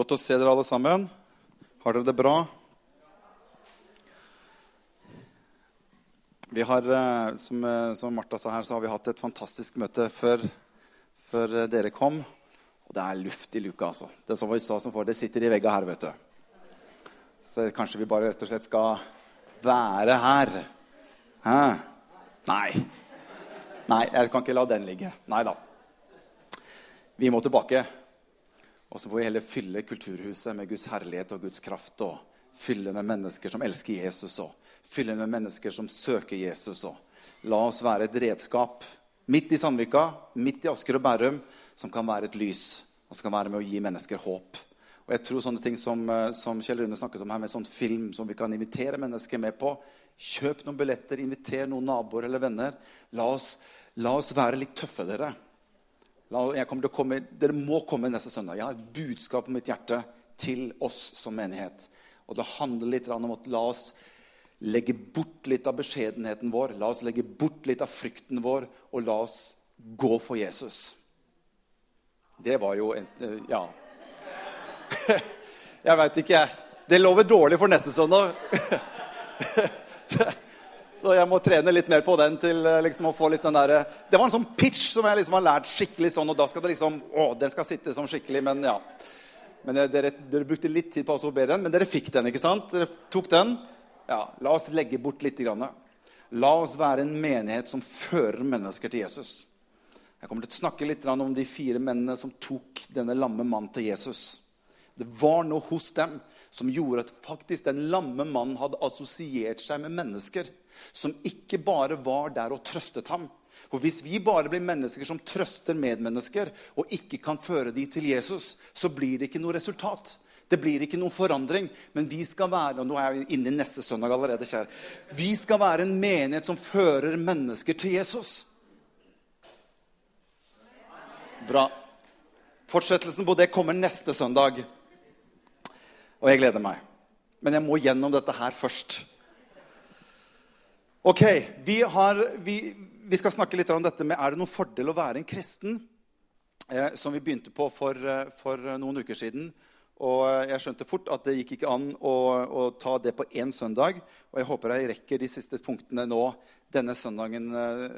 Godt å se dere alle sammen. Har dere det bra? Vi har, eh, som, eh, som Martha sa her, så har vi hatt et fantastisk møte før, før eh, dere kom. Og det er luft i luka, altså. Det som vi sa som får, det sitter i vegga her, vet du. Så kanskje vi bare rett og slett skal være her. Hæ? Nei. Nei, jeg kan ikke la den ligge. Nei da. Vi må tilbake. Og så får vi heller fylle kulturhuset med Guds herlighet og Guds kraft. og Fylle med mennesker som elsker Jesus, og fylle med mennesker som søker Jesus. og La oss være et redskap midt i Sandvika, midt i Asker og Bærum, som kan være et lys og som kan være med å gi mennesker håp. Og jeg tror sånne ting som, eh, som Kjell Rune snakket om her, med sånn film som vi kan invitere mennesker med på Kjøp noen billetter, inviter noen naboer eller venner. La oss, la oss være litt tøffe, dere. Komme, dere må komme neste søndag. Jeg har et budskap på mitt hjerte til oss som menighet. Og det handler litt om å la oss legge bort litt av beskjedenheten vår. La oss legge bort litt av frykten vår, og la oss gå for Jesus. Det var jo en Ja. Jeg veit ikke, jeg. Det lover dårlig for neste søndag. Så jeg må trene litt mer på den. til eh, liksom å få litt den der, Det var en sånn pitch som jeg liksom har lært skikkelig sånn, og da skal det liksom, å, den skal sitte som skikkelig, men ja. Men dere, dere brukte litt tid på å be den, men dere fikk den, ikke sant? Dere tok den. Ja, La oss legge bort litt. Grann. La oss være en menighet som fører mennesker til Jesus. Jeg kommer til å snakke litt om de fire mennene som tok denne lamme mannen til Jesus. Det var noe hos dem som gjorde at faktisk den lamme mannen hadde assosiert seg med mennesker som ikke bare var der og trøstet ham. For Hvis vi bare blir mennesker som trøster medmennesker og ikke kan føre dem til Jesus, så blir det ikke noe resultat. Det blir ikke noen forandring. Men vi skal være og nå er jeg inne i neste søndag allerede, kjære, vi skal være en menighet som fører mennesker til Jesus. Bra. Fortsettelsen på det kommer neste søndag. Og jeg gleder meg. Men jeg må gjennom dette her først. Ok, vi, har, vi, vi skal snakke litt om dette med er det noen fordel å være en kristen. Eh, som vi begynte på for, eh, for, noen uker siden. Og eh, jeg skjønte fort at det gikk ikke an å, å ta det på én søndag. Og jeg håper jeg rekker de siste punktene nå denne søndagen eh,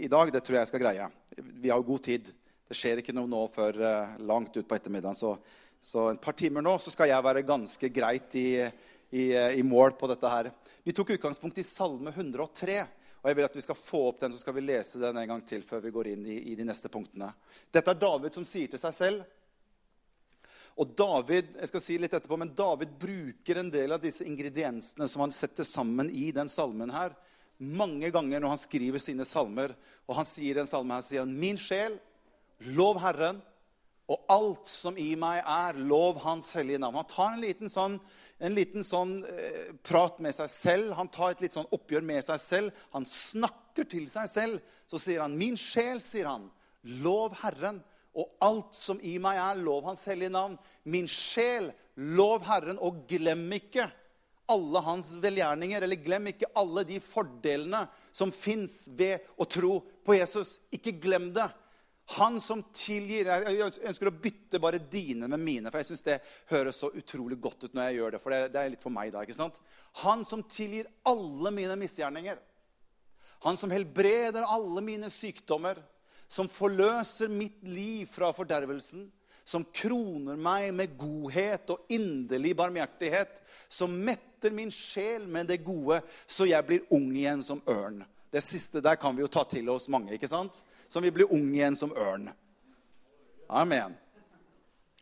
i dag. Det tror jeg jeg skal greie. Vi har jo god tid. Det skjer ikke noe nå før eh, langt utpå ettermiddagen. Så så en par timer nå skal jeg være ganske greit i, i, i, mål på dette her. Vi tok utgangspunkt i Salme 103. og jeg vil at vi skal få opp den, så skal vi lese den en gang til før vi går inn i, i de neste punktene. Dette er David som sier til seg selv. Og David jeg skal si litt etterpå, men David bruker en del av disse ingrediensene som han setter sammen i den salmen her, mange ganger når han skriver sine salmer. Og han sier i en salme her, sier han, Min sjel, lov Herren. Og alt som i meg er, lov Hans hellige navn. Han tar en liten sånn, en liten sånn eh, prat med seg selv. Han tar et litt sånn oppgjør med seg selv. Han snakker til seg selv. Så sier han, 'Min sjel', sier han, 'lov Herren'. Og alt som i meg er, lov Hans hellige navn. Min sjel, lov Herren, og glem ikke alle hans velgjerninger. Eller glem ikke alle de fordelene som fins ved å tro på Jesus. Ikke glem det. Han som tilgir Jeg ønsker å bytte bare dine med mine. For jeg syns det høres så utrolig godt ut når jeg gjør det. For det er litt for meg da, ikke sant? Han som tilgir alle mine misgjerninger. Han som helbreder alle mine sykdommer. Som forløser mitt liv fra fordervelsen. Som kroner meg med godhet og inderlig barmhjertighet. Som metter min sjel med det gode, så jeg blir ung igjen som ørn. Det siste der kan vi jo ta til oss mange. ikke sant? Som vil bli ung igjen som ørn. Amen.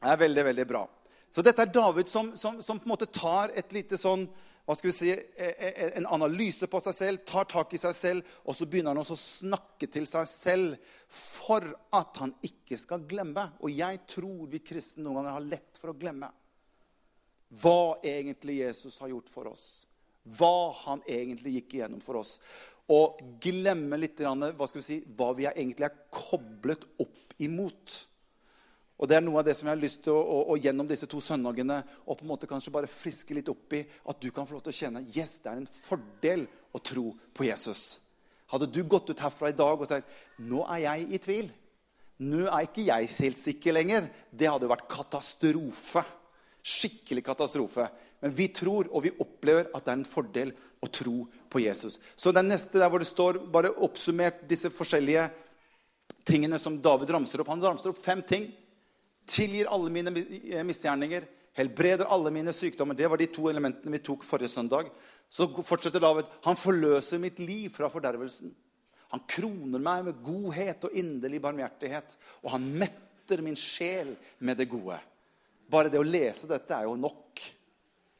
Det er veldig, veldig bra. Så dette er David som, som, som på en måte tar et lite sånn hva skal vi si, e, e, e, en analyse på seg selv, tar tak i seg selv, og så begynner han også å snakke til seg selv for at han ikke skal glemme. Og jeg tror vi kristne noen ganger har lett for å glemme hva egentlig Jesus har gjort for oss. Hva han egentlig gikk igjennom for oss og glemme litt hva, vi si, hva vi egentlig er koblet opp imot. Og Det er noe av det som jeg har lyst til å, å, å gjennom disse to søndagene og på en måte kanskje bare friske litt opp i. At du kan få lov til å kjenne yes, det er en fordel å tro på Jesus. Hadde du gått ut herfra i dag og sagt nå er jeg i tvil, nå er ikke jeg helt sikker lenger, det hadde jo vært katastrofe. Skikkelig katastrofe. Men vi tror, og vi opplever at det er en fordel å tro på Jesus. Så den neste der hvor det står bare oppsummert disse forskjellige tingene som David ramser opp. Han ramser opp fem ting. Tilgir alle mine misgjerninger. Helbreder alle mine sykdommer. Det var de to elementene vi tok forrige søndag. Så fortsetter David. Han forløser mitt liv fra fordervelsen. Han kroner meg med godhet og inderlig barmhjertighet. Og han metter min sjel med det gode. Bare det å lese dette er jo nok.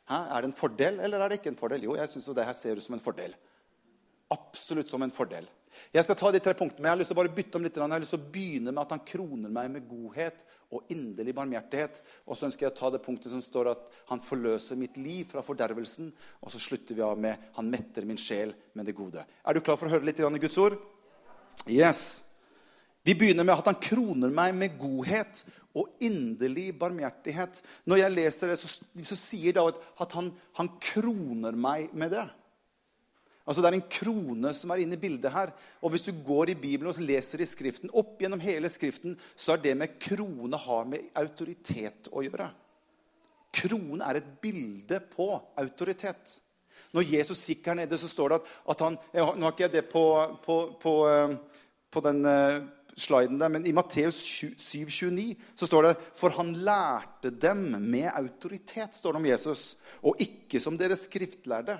Hæ? Er det en fordel, eller er det ikke en fordel? Jo, jeg syns det her ser ut som en fordel. Absolutt som en fordel. Jeg skal ta de tre punktene, men jeg har lyst til å bare bytte om litt. Jeg har lyst til å begynne med at han kroner meg med godhet og inderlig barmhjertighet. Og så ønsker jeg å ta det punktet som står at han forløser mitt liv fra fordervelsen. Og så slutter vi av med han metter min sjel med det gode. Er du klar for å høre litt i Guds ord? Yes. Vi begynner med at han kroner meg med godhet og inderlig barmhjertighet. Når jeg leser det, så, så sier David at han, han kroner meg med det. Altså Det er en krone som er inne i bildet her. Og Hvis du går i Bibelen og leser i Skriften, opp gjennom hele Skriften, så er det med krone har med autoritet å gjøre. Krone er et bilde på autoritet. Når Jesus gikk her nede, så står det at, at han Nå har ikke jeg det på, på, på, eh, på den eh, sliden der, men i Matteus 7,29 så står det For han lærte dem med autoritet, står det om Jesus, og ikke som deres skriftlærde.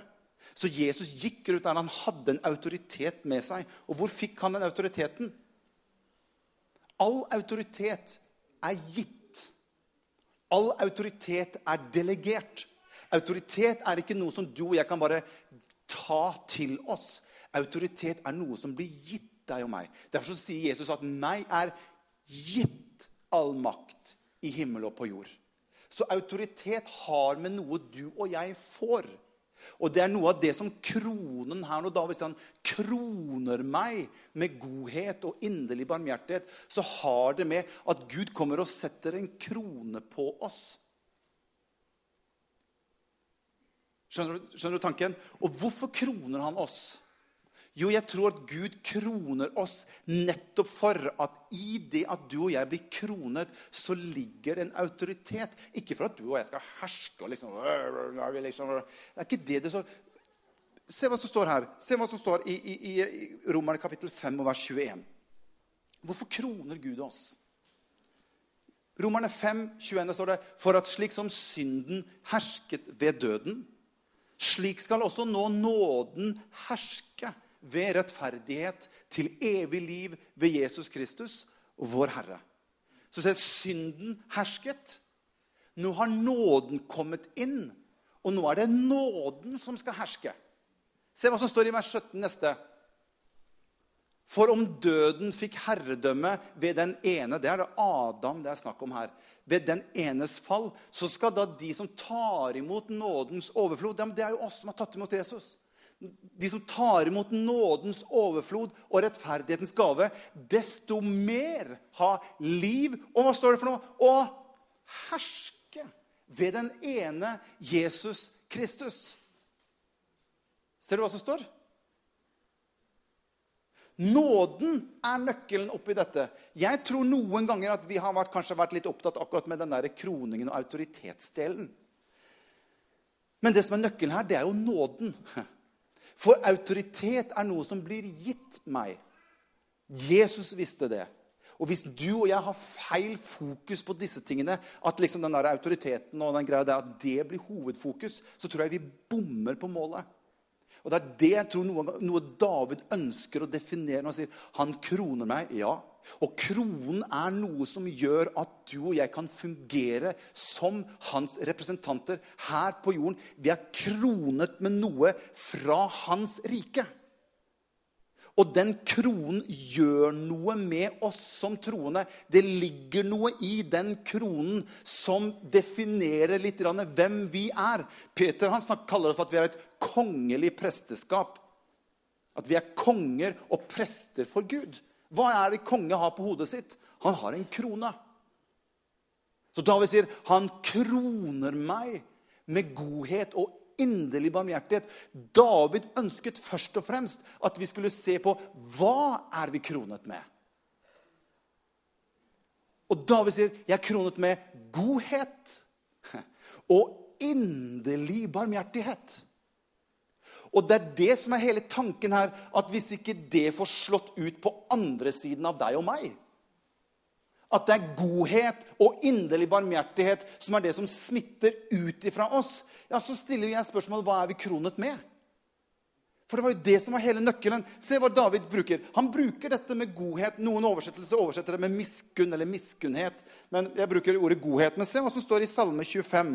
Så Jesus gikk rundt der han hadde en autoritet med seg. Og hvor fikk han den autoriteten? All autoritet er gitt. All autoritet er delegert. Autoritet er ikke noe som du og jeg kan bare ta til oss. Autoritet er noe som blir gitt deg og meg. Derfor sier Jesus at 'meg er gitt all makt i himmel og på jord'. Så autoritet har med noe du og jeg får. Og det er noe av det som kronen her nå, da, Hvis han kroner meg med godhet og inderlig barmhjertighet, så har det med at Gud kommer og setter en krone på oss. Skjønner du, skjønner du tanken? Og hvorfor kroner han oss? Jo, jeg tror at Gud kroner oss nettopp for at i det at du og jeg blir kronet, så ligger en autoritet. Ikke for at du og jeg skal herske og liksom, liksom Det er ikke det det står. Se hva som står her. Se hva som står i, i, i Romerne kapittel 5 og vers 21. Hvorfor kroner Gud oss? Romerne 5, 21 står det for at slik som synden hersket ved døden, slik skal også nå nåden herske ved rettferdighet til evig liv ved Jesus Kristus, vår Herre. Så ser synden hersket. Nå har nåden kommet inn, og nå er det nåden som skal herske. Se hva som står i vers 17 neste. For om døden fikk herredømme ved den ene Det er det Adam det er snakk om her. Ved den enes fall, så skal da de som tar imot nådens overflod Det er jo oss som har tatt imot Jesus de som tar imot nådens overflod og rettferdighetens gave, desto mer ha liv Og hva står det for noe? Å herske ved den ene Jesus Kristus. Ser du hva som står? Nåden er nøkkelen oppi dette. Jeg tror noen ganger at vi har vært, kanskje vært litt opptatt akkurat med den der kroningen og autoritetsdelen. Men det som er nøkkelen her, det er jo nåden. For autoritet er noe som blir gitt meg. Jesus visste det. Og hvis du og jeg har feil fokus på disse tingene, at liksom den der autoriteten og den greia der, at det blir hovedfokus, så tror jeg vi bommer på målet. Og Det er det jeg tror noe, noe David ønsker å definere når han sier han kroner meg. Ja, og kronen er noe som gjør at du og jeg kan fungere som hans representanter her på jorden. Vi er kronet med noe fra hans rike. Og den kronen gjør noe med oss som troende. Det ligger noe i den kronen som definerer litt hvem vi er. Peter han kaller det for at vi er et kongelig presteskap. At vi er konger og prester for Gud. Hva er det konge har på hodet sitt? Han har en krone. Så David sier, 'Han kroner meg med godhet og inderlig barmhjertighet'. David ønsket først og fremst at vi skulle se på hva er vi kronet med. Og David sier, 'Jeg er kronet med godhet'. og inderlig barmhjertighet. Og det er det som er hele tanken her, at hvis ikke det får slått ut på andre siden av deg og meg At det er godhet og inderlig barmhjertighet som er det som smitter ut ifra oss, ja, så stiller jeg spørsmålet hva er vi kronet med? For det var jo det som var hele nøkkelen. Se hva David bruker. Han bruker dette med godhet. Noen oversettelser oversetter det med miskunn eller miskunnhet. Men jeg bruker ordet godhet. Men se hva som står i Salme 25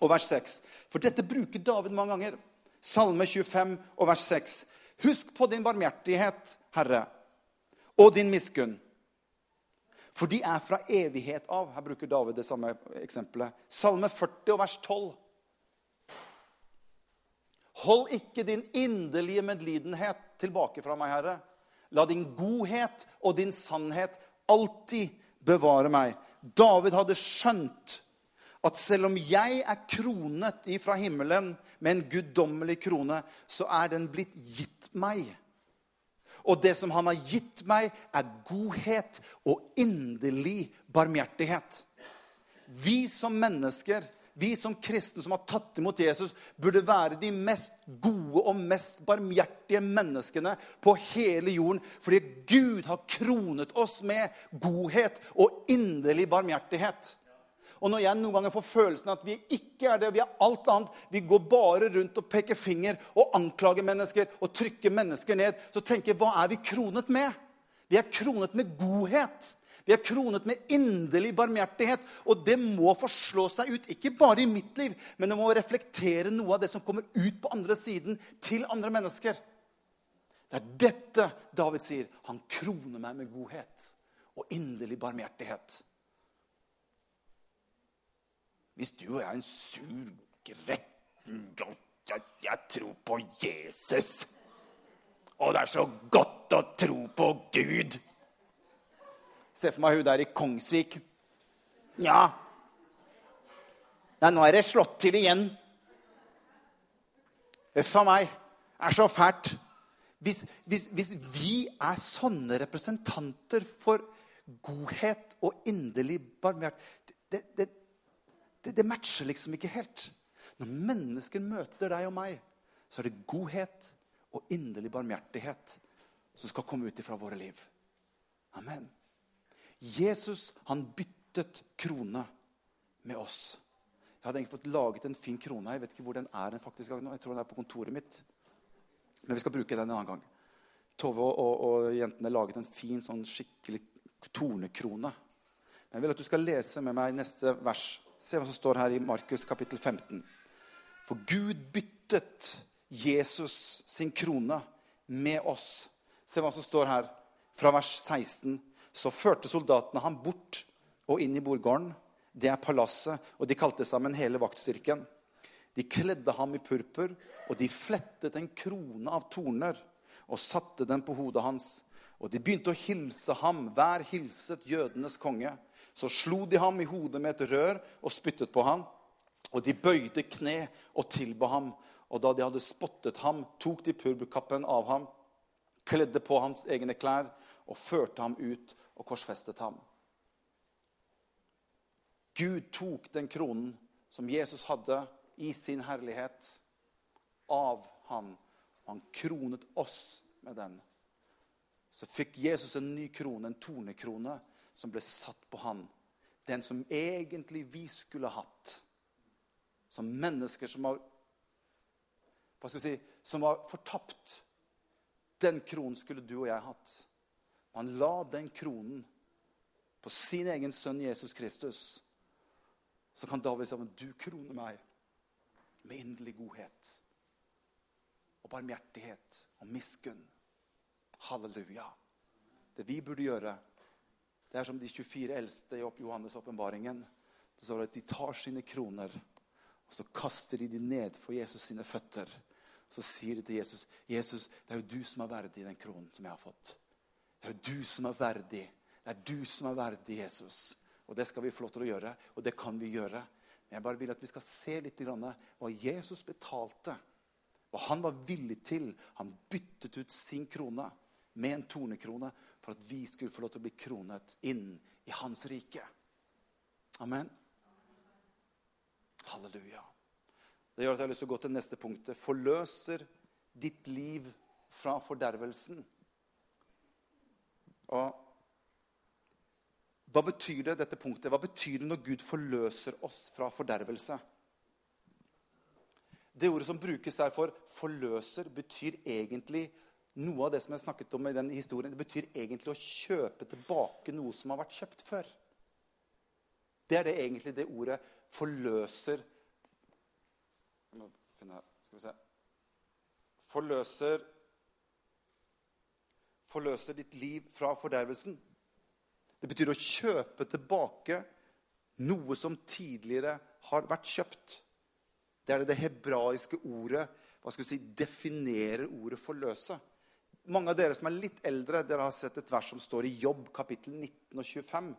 og vers 6. For dette bruker David mange ganger. Salme 25 og vers 6. Husk på din barmhjertighet, Herre, og din miskunn. For de er fra evighet av. Her bruker David det samme eksempelet. Salme 40 og vers 12. Hold ikke din inderlige medlidenhet tilbake fra meg, Herre. La din godhet og din sannhet alltid bevare meg. David hadde skjønt at selv om jeg er kronet ifra himmelen med en guddommelig krone, så er den blitt gitt meg. Og det som han har gitt meg, er godhet og inderlig barmhjertighet. Vi som mennesker vi som kristne som har tatt imot Jesus, burde være de mest gode og mest barmhjertige menneskene på hele jorden. Fordi Gud har kronet oss med godhet og inderlig barmhjertighet. Og når jeg noen ganger får følelsen at vi ikke er det, vi er alt annet, vi går bare rundt og peker finger og anklager mennesker og trykker mennesker ned, så tenker jeg hva er vi kronet med? Vi er kronet med godhet. Vi er kronet med inderlig barmhjertighet. Og det må forslå seg ut, ikke bare i mitt liv, men det må reflektere noe av det som kommer ut på andre siden, til andre mennesker. Det er dette David sier. Han kroner meg med godhet og inderlig barmhjertighet. Hvis du og jeg er en sur, gretten jeg, jeg tror på Jesus. Og det er så godt å tro på Gud. Se for meg hun der i Kongsvik. Ja Nei, nå er det slått til igjen. Uff a meg. Det er så fælt. Hvis, hvis, hvis, vi er sånne representanter for godhet og inderlig barmhjertighet det, det, det, det, matcher liksom ikke helt. Når mennesker møter deg og meg, så er det godhet og inderlig barmhjertighet som skal komme ut ifra våre liv. Amen. Jesus han byttet krone med oss. Jeg hadde egentlig fått laget en fin krone. Jeg vet ikke hvor den er. faktisk. Jeg tror den er på kontoret mitt. Men vi skal bruke den en annen gang. Tove og, og, og jentene laget en fin, sånn skikkelig tornekrone. Men jeg vil at du skal lese med meg neste vers. Se hva som står her i Markus kapittel 15. For Gud byttet Jesus sin krone med oss. Se hva som står her fra vers 16 så førte soldatene ham bort og inn i bordgården. Det er palasset, og de kalte sammen hele vaktstyrken. De kledde ham i purpur, og de flettet en krone av torner og satte den på hodet hans. Og de begynte å hilse ham. Hver hilset jødenes konge. Så slo de ham i hodet med et rør og spyttet på ham. Og de bøyde kne og tilba ham. Og da de hadde spottet ham, tok de purbukappen av ham, kledde på hans egne klær og førte ham ut og korsfestet ham. Gud tok den kronen som Jesus hadde i sin herlighet, av ham. Og han kronet oss med den. Så fikk Jesus en ny krone, en tornekrone, som ble satt på han. Den som egentlig vi skulle hatt. Som mennesker som var hva skal vi si, som var fortapt. Den kronen skulle du og jeg hatt. Han la den kronen på sin egen sønn Jesus Kristus. Så kan David si at du kroner meg med inderlig godhet og barmhjertighet og miskunn. Halleluja. Det vi burde gjøre, det er som de 24 eldste i Johannes' åpenbaringen. Det står at De tar sine kroner og så kaster de dem ned for Jesus sine føtter. Så sier de til Jesus, 'Jesus, det er jo du som er verdig den kronen som jeg har fått.' Det er jo du som er verdig. Det er du som er verdig, Jesus. Og det skal vi få lov til å gjøre, og det kan vi gjøre. Men jeg bare vil at vi skal se litt hva Jesus betalte. Hva han var villig til. Han byttet ut sin krone med en tornekrone for at vi skulle få lov til å bli kronet inn i hans rike. Amen. Halleluja. Det gjør at jeg har lyst til å gå til neste punktet. Forløser ditt liv fra fordervelsen. Og hva betyr det, dette punktet? Hva betyr det når Gud forløser oss fra fordervelse? Det ordet som brukes her for 'forløser', betyr egentlig noe av det som jeg snakket om i den historien. Det betyr egentlig å kjøpe tilbake noe som har vært kjøpt før. Det er det egentlig det ordet 'forløser' Forløser Forløser ditt liv fra fordervelsen. Det betyr å kjøpe tilbake noe som tidligere har vært kjøpt. Det er det, det hebraiske ordet hva skal vi si, definerer ordet 'forløse'. Mange av dere som er litt eldre, dere har sett et vers som står i Jobb, kapittel 19 og 25.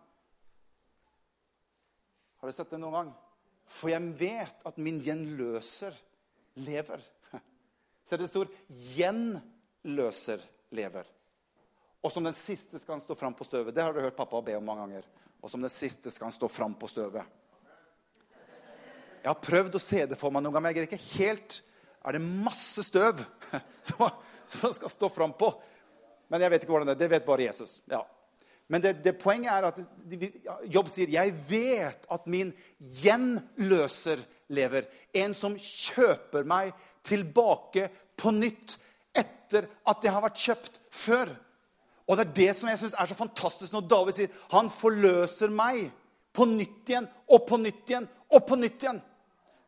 Har dere sett det noen gang? For jeg vet at min gjenløser lever. Så det står 'gjenløser lever'. Og som den siste skal han stå fram på støvet. Det har dere hørt pappa be om mange ganger. Og som den siste skal han stå fram på støvet. Jeg har prøvd å se det for meg noen ganger, jeg greier ikke helt. Er det masse støv som, man skal stå fram på? Men jeg vet ikke hvordan det er. Det vet bare Jesus. Ja. Men det, det, poenget er at Jobb sier, 'Jeg vet at min gjenløser lever.' En som kjøper meg tilbake på nytt etter at det har vært kjøpt før. Og det er det som jeg synes er så fantastisk når David sier, 'Han forløser meg på nytt igjen og på nytt igjen og på nytt igjen'.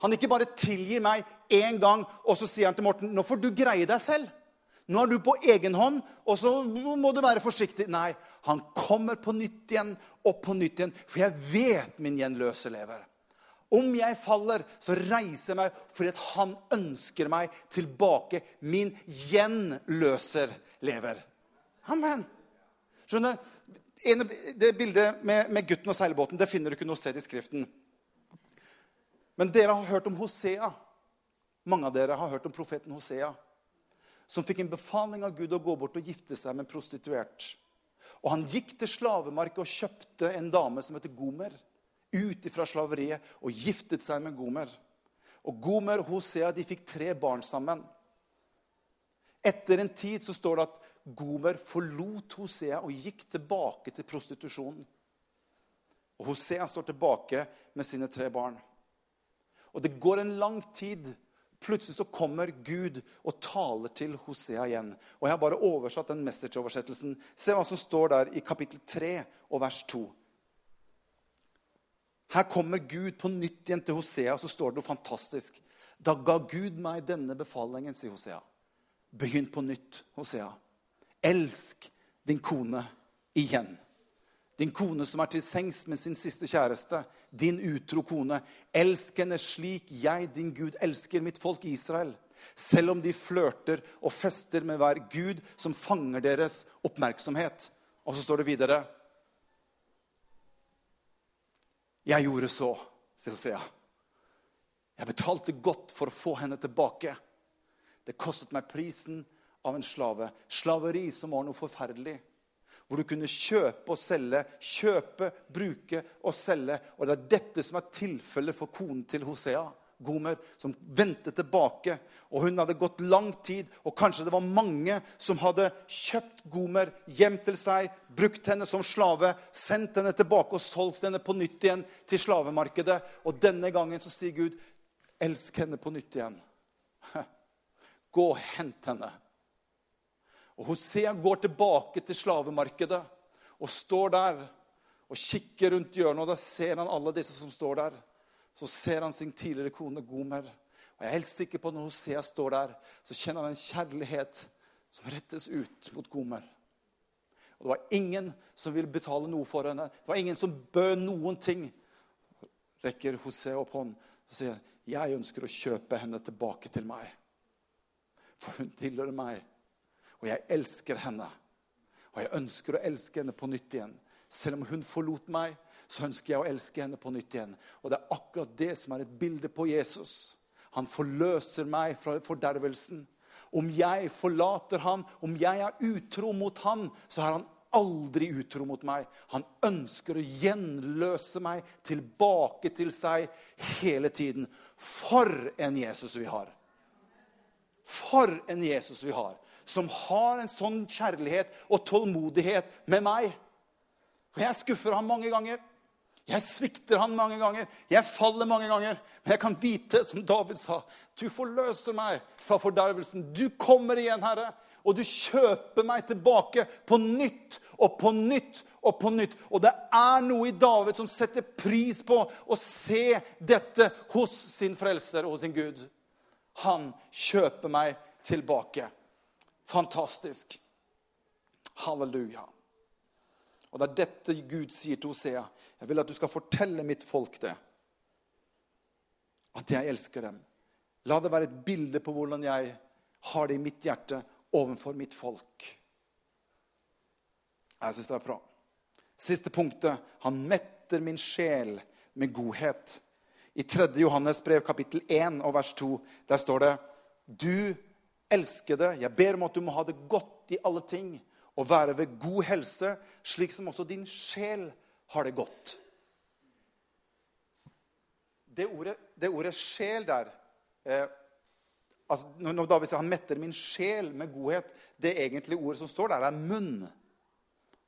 Han ikke bare tilgir meg én gang, og så sier han til Morten nå får du greie deg selv. Nå er du på egen hånd, og så må du være forsiktig. Nei, han kommer på nytt igjen og på nytt igjen, for jeg vet min gjenløse lever. Om jeg faller, så reiser jeg meg fordi at han ønsker meg tilbake. Min gjenløser lever. Amen. Skjønner? Det bildet med, med gutten og seilbåten det finner du ikke noe sted i Skriften. Men dere har hørt om Hosea. Mange av dere har hørt om profeten Hosea. Som fikk en befaling av Gud å gå bort og gifte seg med en prostituert. Og Han gikk til slavemarkedet og kjøpte en dame som heter Gomer. Ut fra slaveriet og giftet seg med Gomer. Og Gomer og Hosea de fikk tre barn sammen. Etter en tid så står det at Gomer forlot Hosea og gikk tilbake til prostitusjonen. Og Hosea står tilbake med sine tre barn. Og det går en lang tid. Plutselig så kommer Gud og taler til Hosea igjen. Og Jeg har bare oversatt den message-oversettelsen. Se hva som står der i kapittel 3 og vers 2. Her kommer Gud på nytt igjen til Hosea, og så står det noe fantastisk. Da ga Gud meg denne befalingen, sier Hosea. Begynn på nytt, Hosea. Elsk din kone igjen. Din kone som er til sengs med sin siste kjæreste. Din utro kone. Elsk henne slik jeg, din Gud, elsker mitt folk Israel. Selv om de flørter og fester med hver gud som fanger deres oppmerksomhet. Og så står det videre Jeg gjorde så, sier Hosea. Jeg betalte godt for å få henne tilbake. Det kostet meg prisen av en slave. Slaveri som var noe forferdelig hvor du kunne kjøpe og selge, kjøpe, bruke og selge. Og det er dette som er tilfellet for konen til Hosea. Gomer, som vendte tilbake. Og hun hadde gått lang tid, og kanskje det var mange som hadde kjøpt Gomer hjem til seg, brukt henne som slave, sendt henne tilbake og solgt henne på nytt igjen til slavemarkedet. Og denne gangen så sier Gud, elsk henne på nytt igjen. Gå og hent henne. Og Hosea går tilbake til slavemarkedet og står der og kikker rundt hjørnet. og Da ser han alle disse som står der. Så ser han sin tidligere kone Gomer. Og jeg er helt sikker på at Når Hosea står der, så kjenner han en kjærlighet som rettes ut mot Gomer. Og Det var ingen som ville betale noe for henne. Det var ingen som bød noen ting. Rekker Hosea opp hånd og sier, 'Jeg ønsker å kjøpe henne tilbake til meg.' For hun tilhører meg. Og jeg elsker henne. Og jeg ønsker å elske henne på nytt igjen. Selv om hun forlot meg, så ønsker jeg å elske henne på nytt igjen. Og det er akkurat det som er et bilde på Jesus. Han forløser meg fra fordervelsen. Om jeg forlater han, om jeg er utro mot han, så har han aldri utro mot meg. Han ønsker å gjenløse meg tilbake til seg hele tiden. For en Jesus vi har. For en Jesus vi har. Som har en sånn kjærlighet og tålmodighet med meg. For jeg skuffer ham mange ganger. Jeg svikter han mange ganger. Jeg faller mange ganger. Men jeg kan vite, som David sa, du forløser meg fra fordervelsen. Du kommer igjen, Herre, og du kjøper meg tilbake på nytt og på nytt og på nytt. Og det er noe i David som setter pris på å se dette hos sin frelser og sin Gud. Han kjøper meg tilbake. Fantastisk. Halleluja. Og det er dette Gud sier til Hosea. Jeg vil at du skal fortelle mitt folk det. At jeg elsker dem. La det være et bilde på hvordan jeg har det i mitt hjerte overfor mitt folk. Jeg syns det er bra. Siste punktet. Han metter min sjel med godhet. I 3. Johannes brev kapittel 1 og vers 2 der står det Du elskede, jeg ber om at du må ha det godt i alle ting og være ved god helse, slik som også din sjel har det godt. Det ordet, det ordet 'sjel' der eh, altså Når David sier han metter min sjel med godhet, det egentlige ordet som står der, er munn.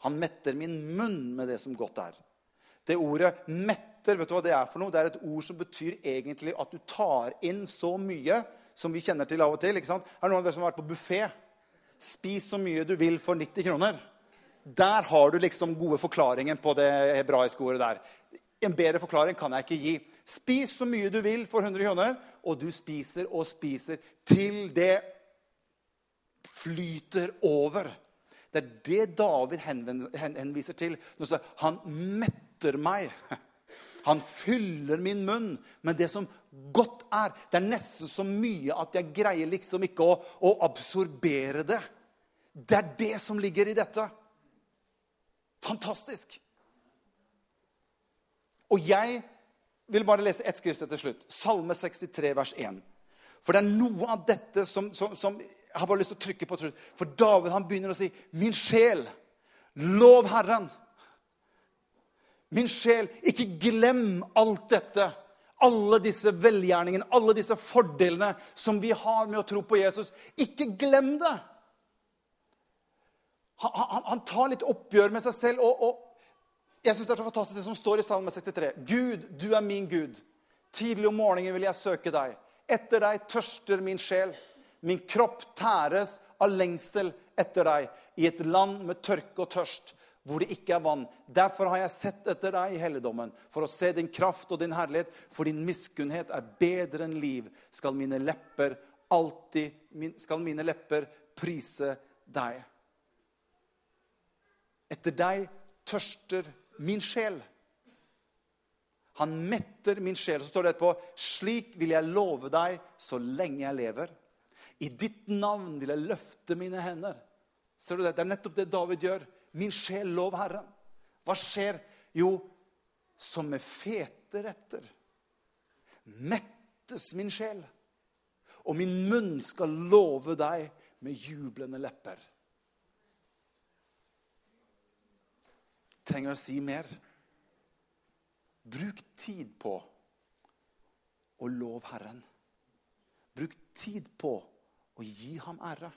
Han metter min munn med det som godt er. Det ordet 'metter' vet du hva det er for noe? Det er et ord som betyr egentlig at du tar inn så mye som vi kjenner til av og til. ikke sant? Er det noen av dere som har vært på buffé? Spis så mye du vil for 90 kroner. Der har du liksom gode forklaringen på det hebraiske ordet der. En bedre forklaring kan jeg ikke gi. Spis så mye du vil for 100 kroner, og du spiser og spiser til det flyter over. Det er det David henviser til. Han metter meg. Han fyller min munn med det som godt er. Det er nesten så mye at jeg greier liksom ikke å, å absorbere det. Det er det som ligger i dette. Fantastisk. Og jeg vil bare lese ett skriftsted til slutt. Salme 63, vers 1. For det er noe av dette som, som, som jeg har bare lyst til å trykke på. For David han begynner å si, 'Min sjel, lov Herren'. Min sjel, ikke glem alt dette. Alle disse velgjerningene, alle disse fordelene som vi har med å tro på Jesus. Ikke glem det! Han, han, han tar litt oppgjør med seg selv. og, og jeg synes Det er så fantastisk det som står i Salme 63. Gud, du er min Gud. Tidlig om morgenen vil jeg søke deg. Etter deg tørster min sjel. Min kropp tæres av lengsel etter deg i et land med tørke og tørst hvor det ikke er vann. Derfor har jeg sett etter deg i helligdommen, for å se din kraft og din herlighet. For din miskunnhet er bedre enn liv. Skal mine lepper alltid Skal mine lepper prise deg. Etter deg tørster min sjel. Han metter min sjel. Så står det etterpå Slik vil jeg love deg så lenge jeg lever. I ditt navn vil jeg løfte mine hender. Ser du Det Det er nettopp det David gjør. Min sjel, lov Herren. Hva skjer? Jo, som med fete retter mettes min sjel. Og min munn skal love deg med jublende lepper. Trenger jeg å si mer? Bruk tid på å love Herren. Bruk tid på å gi ham ære.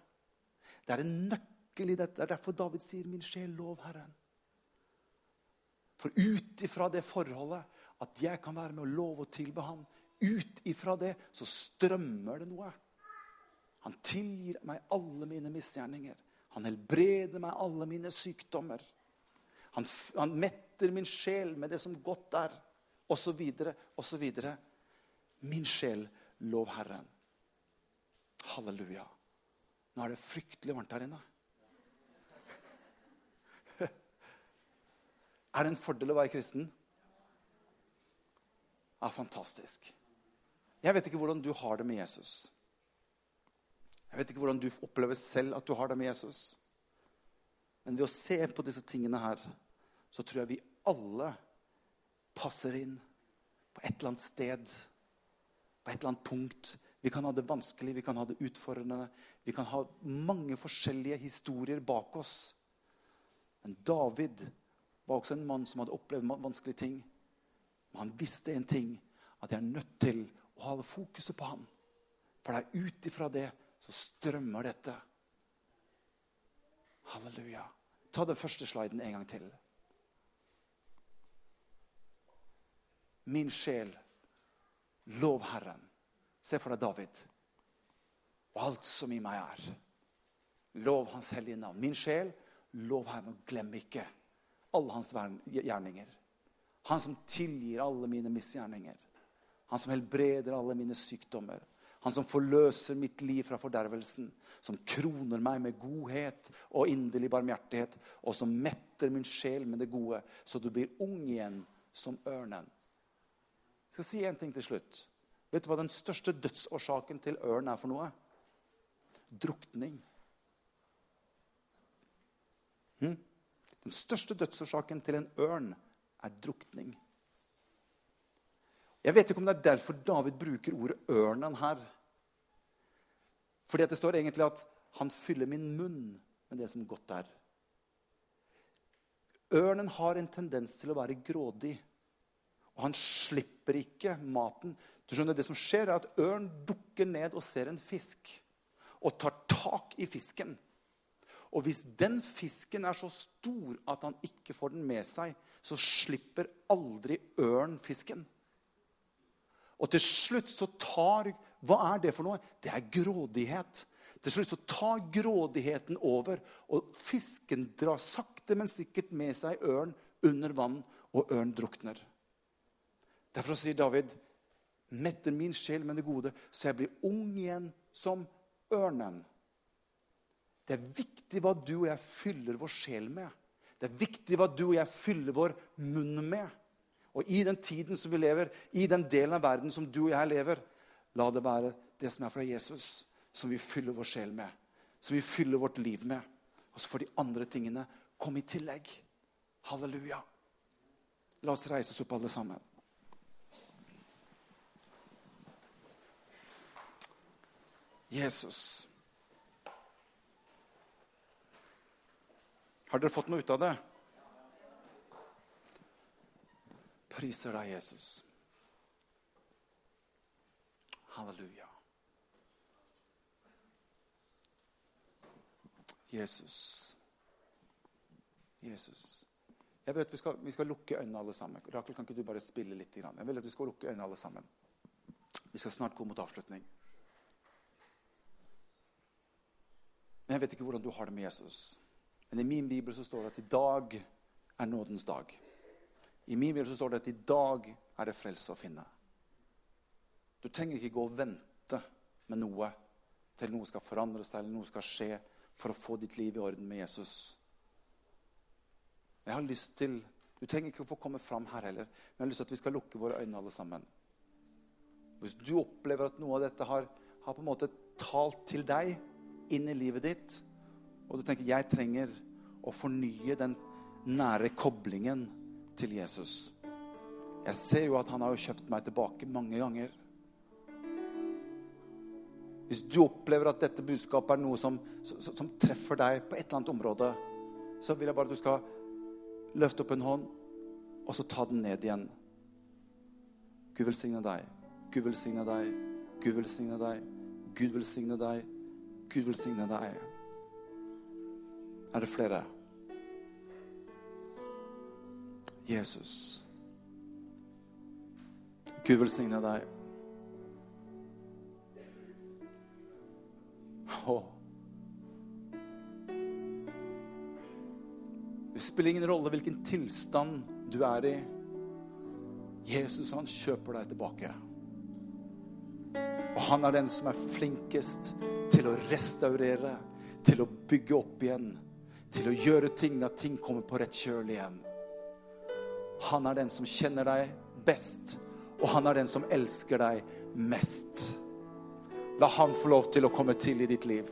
Det er en nøkkel dette. Det er derfor David sier, 'Min sjel, lov Herren'. For ut ifra det forholdet at jeg kan være med å love og tilbe Han, ut ifra det så strømmer det noe. Han tilgir meg alle mine misgjerninger. Han helbreder meg alle mine sykdommer. Han, han metter min sjel med det som godt er, osv., osv. Min sjel, lov Herren. Halleluja. Nå er det fryktelig varmt her inne. Er det en fordel å være kristen? Ja, fantastisk. Jeg vet ikke hvordan du har det med Jesus. Jeg vet ikke hvordan du opplever selv at du har det med Jesus. Men ved å se på disse tingene her, så tror jeg vi alle passer inn på et eller annet sted. På et eller annet punkt. Vi kan ha det vanskelig, vi kan ha det utfordrende. Vi kan ha mange forskjellige historier bak oss. Men David var også en mann som hadde opplevd vanskelige ting. Men han visste en ting, at jeg er nødt til å holde fokuset på ham. For det er ut ifra det så strømmer dette. Halleluja. Ta den første sliden en gang til. Min sjel, lov Herren. Se for deg David og alt som i meg er. Lov Hans hellige navn. Min sjel, lov Herren, og glem ikke alle hans gjerninger. Han som tilgir alle mine misgjerninger. Han som helbreder alle mine sykdommer. Han som forløser mitt liv fra fordervelsen. Som kroner meg med godhet og inderlig barmhjertighet. Og som metter min sjel med det gode, så du blir ung igjen som ørnen. Jeg skal si en ting til slutt. Vet du hva den største dødsårsaken til ørn er for noe? Drukning. Hm? Den største dødsårsaken til en ørn er drukning. Jeg vet ikke om det er derfor David bruker ordet 'ørnen' her. Fordi det står egentlig at 'han fyller min munn med det som godt er'. Ørnen har en tendens til å være grådig. Og han slipper ikke maten. Du skjønner, Det som skjer, er at ørn dukker ned og ser en fisk. Og tar tak i fisken. Og hvis den fisken er så stor at han ikke får den med seg, så slipper aldri ørn fisken. Og til slutt så tar Hva er det for noe? Det er grådighet. Til slutt så tar grådigheten over, og fisken drar sakte, men sikkert med seg ørn under vann, og ørn drukner. Derfor sier David, 'Metter min sjel med det gode, så jeg blir ung igjen som ørnen'. Det er viktig hva du og jeg fyller vår sjel med. Det er viktig hva du og jeg fyller vår munn med. Og i den tiden som vi lever, i den delen av verden som du og jeg lever, la det være det som er fra Jesus, som vi fyller vår sjel med. Som vi fyller vårt liv med. Og så får de andre tingene komme i tillegg. Halleluja. La oss reise oss opp, alle sammen. Jesus. Har dere fått noe ut av det? Priser deg, Jesus. Halleluja. Jesus. Jesus. Jeg vil at vi skal, vi skal lukke øynene alle sammen. Rakel, kan ikke du bare spille litt? Jeg vil at vi skal lukke øynene alle sammen. Vi skal snart gå mot avslutning. Men Jeg vet ikke hvordan du har det med Jesus. Men i min bibel så står det at i dag er nådens dag. I min bibel så står det at i dag er det frelse å finne. Du trenger ikke gå og vente med noe til noe skal forandre seg eller noe skal skje for å få ditt liv i orden med Jesus. Jeg har lyst til, Du trenger ikke å få komme fram her heller, men jeg har lyst til at vi skal lukke våre øyne alle sammen. Hvis du opplever at noe av dette har, har på en måte talt til deg inn i livet ditt, og du tenker jeg trenger å fornye den nære koblingen til Jesus. Jeg ser jo at han har jo kjøpt meg tilbake mange ganger. Hvis du opplever at dette budskapet er noe som, som, som, treffer deg på et eller annet område, så vil jeg bare at du skal løfte opp en hånd, og så ta den ned igjen. Gud velsigne deg. Gud velsigne deg. Gud velsigne deg. Gud velsigne deg. Gud velsigne deg. Er det flere? Jesus. Gud velsigne deg. Åh. Det spiller ingen rolle hvilken tilstand du er i. Jesus, han kjøper deg tilbake. Og han er den som er flinkest til å restaurere, til å bygge opp igjen, til å gjøre ting at ting kommer på rett kjøl igjen. Han er den som kjenner deg best, og han er den som elsker deg mest. La han få lov til å komme til i ditt liv.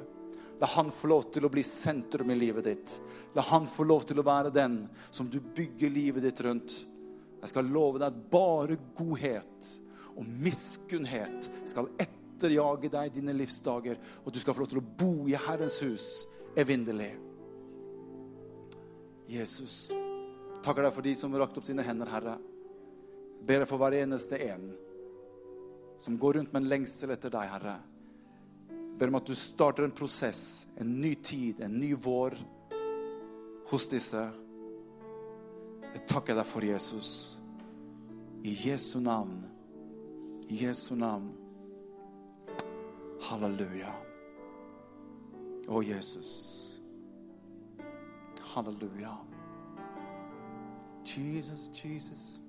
La han få lov til å bli sentrum i livet ditt. La han få lov til å være den som du bygger livet ditt rundt. Jeg skal love deg at bare godhet og miskunnhet skal etterjage deg dine livsdager, og du skal få lov til å bo i Herrens hus evinnelig. Jesus. Takker deg for de som rakte opp sine hender, Herre. Ber deg for hver eneste en som går rundt med en lengsel etter deg, Herre. Ber om at du starter en prosess, en ny tid, en ny vår hos disse. Jeg takker deg for Jesus. I Jesu navn. I Jesu navn. Halleluja. Å, Jesus. Halleluja. Jesus, Jesus.